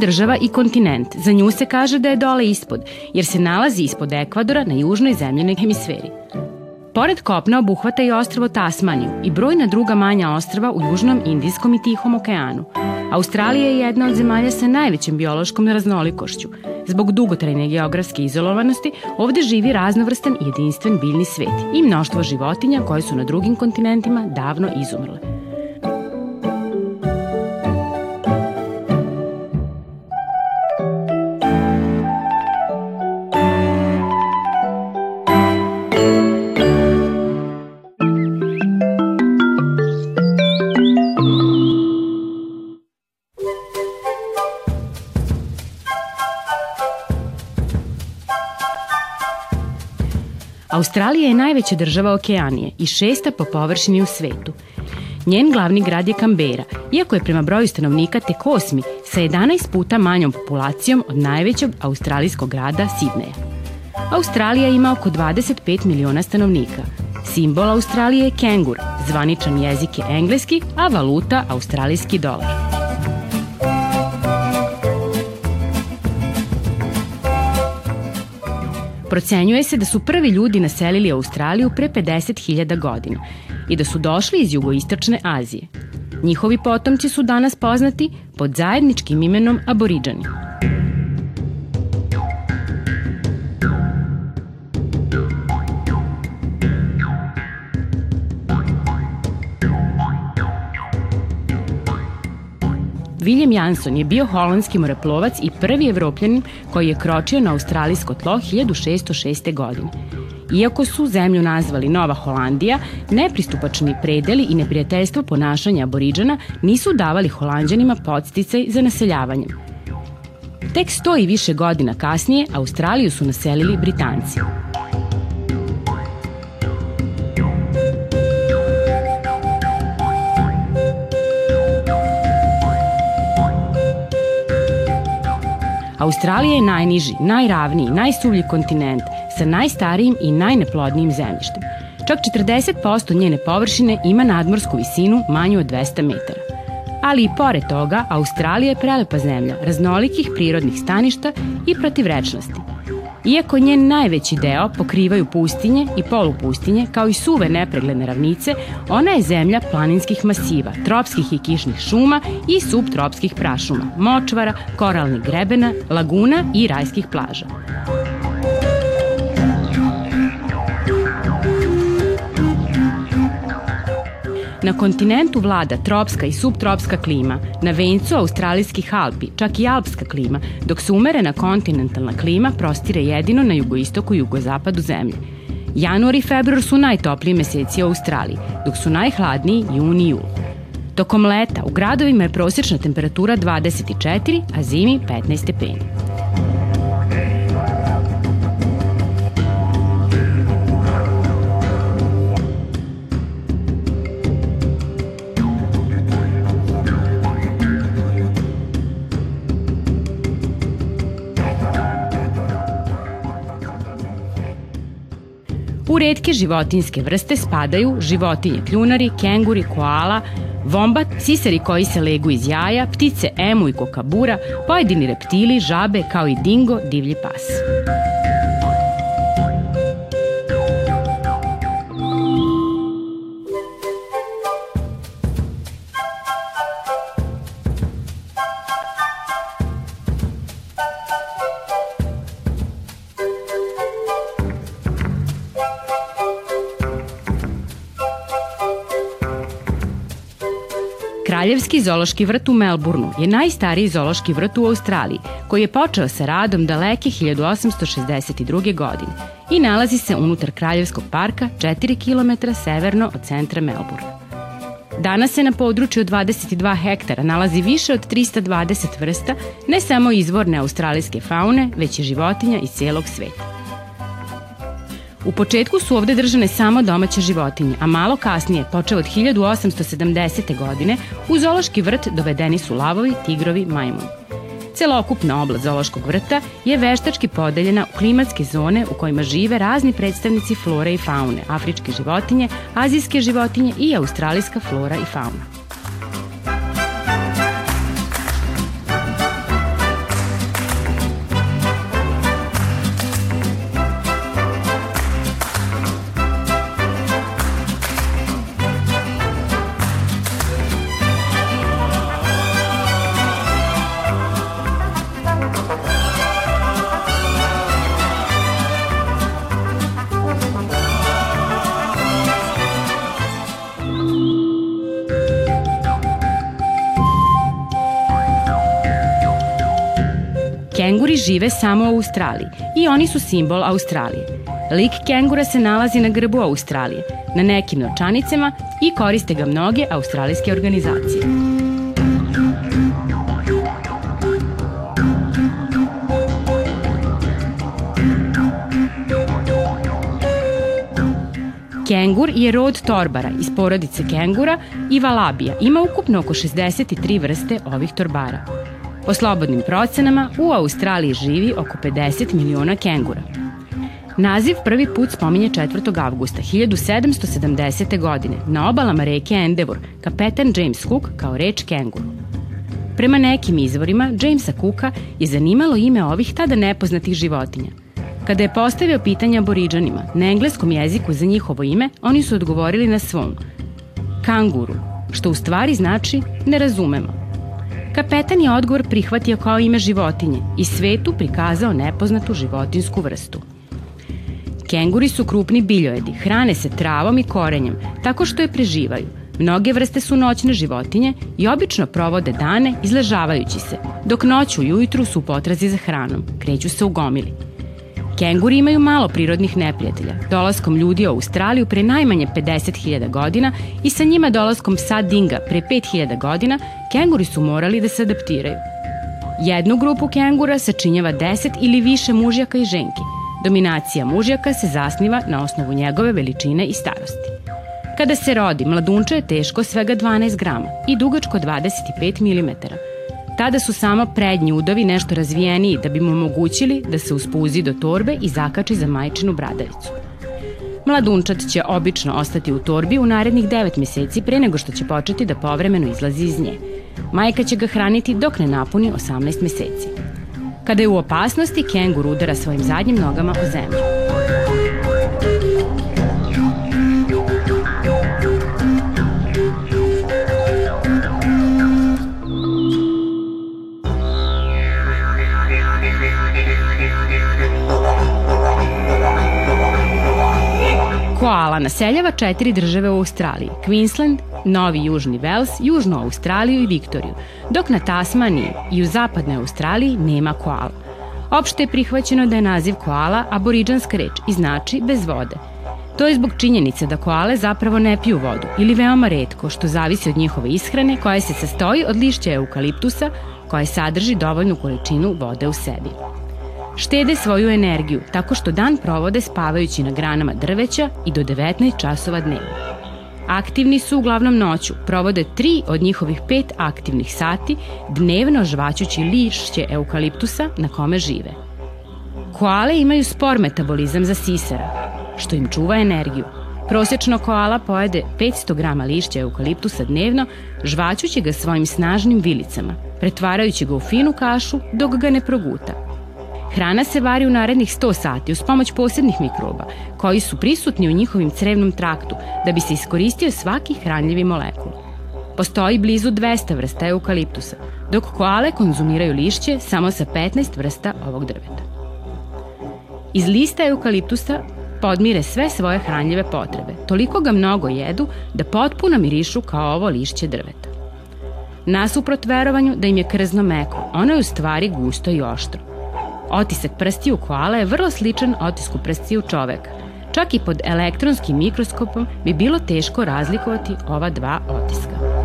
Država i kontinent. Za nju se kaže da je dole ispod, jer se nalazi ispod ekvadora na južnoj zemljenoj hemisferi. Pored kopna obuhvata i ostrvo Tasmaniju i brojna druga manja ostrva u Južnom, Indijskom i Tihom okeanu. Australija je jedna od zemalja sa najvećim biološkom raznolikošću. Zbog dugotrajne geografske izolovanosti ovde živi raznovrstan i jedinstven biljni svet i mnoštvo životinja koje su na drugim kontinentima davno izumrle. Australija je najveća država Okeanije i šesta po površini u svetu. Njen glavni grad je Kambera, iako je prema broju stanovnika tek osmi, sa 11 puta manjom populacijom od najvećeg australijskog grada Sidneja. Australija ima oko 25 miliona stanovnika. Simbol Australije je kengur, zvaničan jezik je engleski, a valuta australijski dolar. Procenjuje se da su prvi ljudi naselili Australiju pre 50.000 godina i da su došli iz jugoistočne Azije. Njihovi potomci su danas poznati pod zajedničkim imenom aboriđani. William Jansson je bio holandski moreplovac i prvi evropljanin koji je kročio na australijsko tlo 1606. godine. Iako su zemlju nazvali Nova Holandija, nepristupačni predeli i neprijateljstvo ponašanja aboriđana nisu davali holandjanima podsticaj za naseljavanjem. Tek sto i više godina kasnije Australiju su naselili Britanci. Australija je najniži, najravniji, najsuvlji kontinent sa najstarijim i najneplodnijim zemljištem. Čak 40% njene površine ima nadmorsku visinu manju od 200 metara. Ali i pored toga, Australija je prelepa zemlja, raznolikih prirodnih staništa i protivrečnosti. Iako njen najveći deo pokrivaju pustinje i polupustinje, kao i suve nepregledne ravnice, ona je zemlja planinskih masiva, tropskih i kišnih šuma i subtropskih prašuma, močvara, koralnih grebena, laguna i rajskih plaža. Na kontinentu vlada tropska i subtropska klima, na vencu australijskih Alpi, čak i alpska klima, dok se umerena kontinentalna klima prostire jedino na jugoistoku i jugozapadu zemlje. Januar i februar su najtopliji meseci u Australiji, dok su najhladniji juni i jul. Tokom leta u gradovima je prosječna temperatura 24, a zimi 15 stepeni. Redke životinske vrste spadaju životinje kljunari, kenguri, koala, vombat, sisari koji se legu iz jaja, ptice emu i kokabura, pojedini reptili, žabe kao i dingo, divlji pas. Kraljevski zološki vrt u Melbourneu je najstariji zološki vrt u Australiji, koji je počeo sa radom daleke 1862. godine i nalazi se unutar Kraljevskog parka 4 km severno od centra Melbournea. Danas se na području od 22 hektara nalazi više od 320 vrsta ne samo izvorne australijske faune, već i životinja iz celog sveta. U početku su ovde držane samo domaće životinje, a malo kasnije, počeo od 1870. godine, u zološki vrt dovedeni su lavovi, tigrovi, majmuni. Celokupna oblast zološkog vrta je veštački podeljena u klimatske zone u kojima žive razni predstavnici flore i faune, afričke životinje, azijske životinje i australijska flora i fauna. Kenguri žive samo u Australiji i oni su simbol Australije. Lik kengura se nalazi na grbu Australije, na nekim novčanicama i koriste ga mnoge australijske organizacije. Kengur je rod torbara iz porodice kengura i valabija. Ima ukupno oko 63 vrste ovih torbara. Po slobodnim procenama, u Australiji živi oko 50 miliona kengura. Naziv prvi put spominje 4. avgusta 1770. godine na obalama reke Endeavour kapetan James Cook kao reč kengur. Prema nekim izvorima, Jamesa Cooka je zanimalo ime ovih tada nepoznatih životinja. Kada je postavio pitanja aboriđanima na engleskom jeziku za njihovo ime, oni su odgovorili na svom kanguru, što u stvari znači ne razumemo. Kapetan je odgovor prihvatio kao ime životinje i svetu prikazao nepoznatu životinsku vrstu. Kenguri su krupni biljojedi, hrane se travom i korenjem, tako što je preživaju. Mnoge vrste su noćne životinje i obično provode dane izležavajući se, dok noću i ujutru su u potrazi za hranom, kreću se u gomili. Kenguri imaju malo prirodnih neprijatelja. Dolaskom ljudi u Australiju pre najmanje 50.000 godina i sa njima dolaskom psa Dinga pre 5.000 godina, kenguri su morali da se adaptiraju. Jednu grupu kengura sačinjava 10 ili više mužjaka i ženki. Dominacija mužjaka se zasniva na osnovu njegove veličine i starosti. Kada se rodi, mladunče je teško svega 12 grama i dugačko 25 mm, Tada su samo prednji udovi nešto razvijeniji da bi mu omogućili da se uspuzi do torbe i zakači za majčinu bradavicu. Mladunčat će obično ostati u torbi u narednih 9 meseci pre nego što će početi da povremeno izlazi iz nje. Majka će ga hraniti dok ne napuni 18 meseci. Kada je u opasnosti, kengur udara svojim zadnjim nogama o zemlju. Naseljava četiri države u Australiji, Queensland, Novi Južni Vels, Južnu Australiju i Viktoriju, dok na Tasmaniji i u zapadnoj Australiji nema koala. Opšte je prihvaćeno da je naziv koala aboriđanska reč i znači bez vode. To je zbog činjenice da koale zapravo ne piju vodu ili veoma redko, što zavisi od njihove ishrane koja se sastoji od lišća eukaliptusa koje sadrži dovoljnu količinu vode u sebi. Štede svoju energiju tako što dan provode spavajući na granama drveća i do 19 časova dnevno. Aktivni su uglavnom noću, provode tri od njihovih pet aktivnih sati dnevno žvaćući lišće eukaliptusa na kome žive. Koale imaju spor metabolizam za sisara, što im čuva energiju. Prosečno koala pojede 500 grama lišća eukaliptusa dnevno, žvaćući ga svojim snažnim vilicama, pretvarajući ga u finu kašu dok ga ne proguta – Hrana se vari u narednih 100 sati uz pomoć posebnih mikroba, koji su prisutni u njihovim crevnom traktu da bi se iskoristio svaki hranljivi molekul. Postoji blizu 200 vrsta eukaliptusa, dok koale konzumiraju lišće samo sa 15 vrsta ovog drveta. Iz lista eukaliptusa podmire sve svoje hranljive potrebe. Toliko ga mnogo jedu da potpuno mirišu kao ovo lišće drveta. Nasuprot verovanju da im je krzno meko, ono je u stvari gusto i oštro. Otisak prstiju koala je vrlo sličan otisku prstiju čoveka. Čak i pod elektronskim mikroskopom bi bilo teško razlikovati ova dva otiska.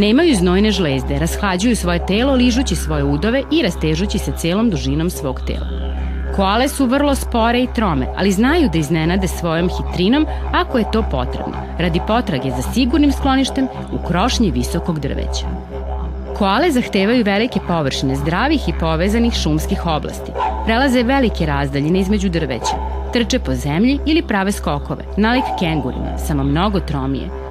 Nemaju znojne žlezde, rashlađuju svoje telo ližući svoje udove i rastežući se celom dužinom svog tela. Koale su vrlo spore i trome, ali znaju da iznenade svojom hitrinom ako je to potrebno, radi potrage za sigurnim skloništem u krošnji visokog drveća. Koale zahtevaju velike površine zdravih i povezanih šumskih oblasti, prelaze velike razdaljine između drveća, trče po zemlji ili prave skokove, nalik kengurima, samo mnogo tromije,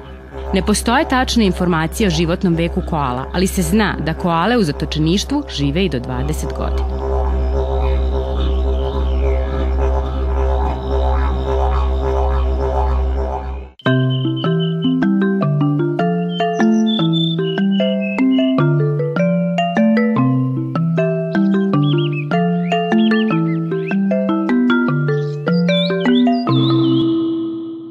Ne postoje tačne informacije o životnom veku koala, ali se zna da koale u zatočeništvu žive i do 20 godina.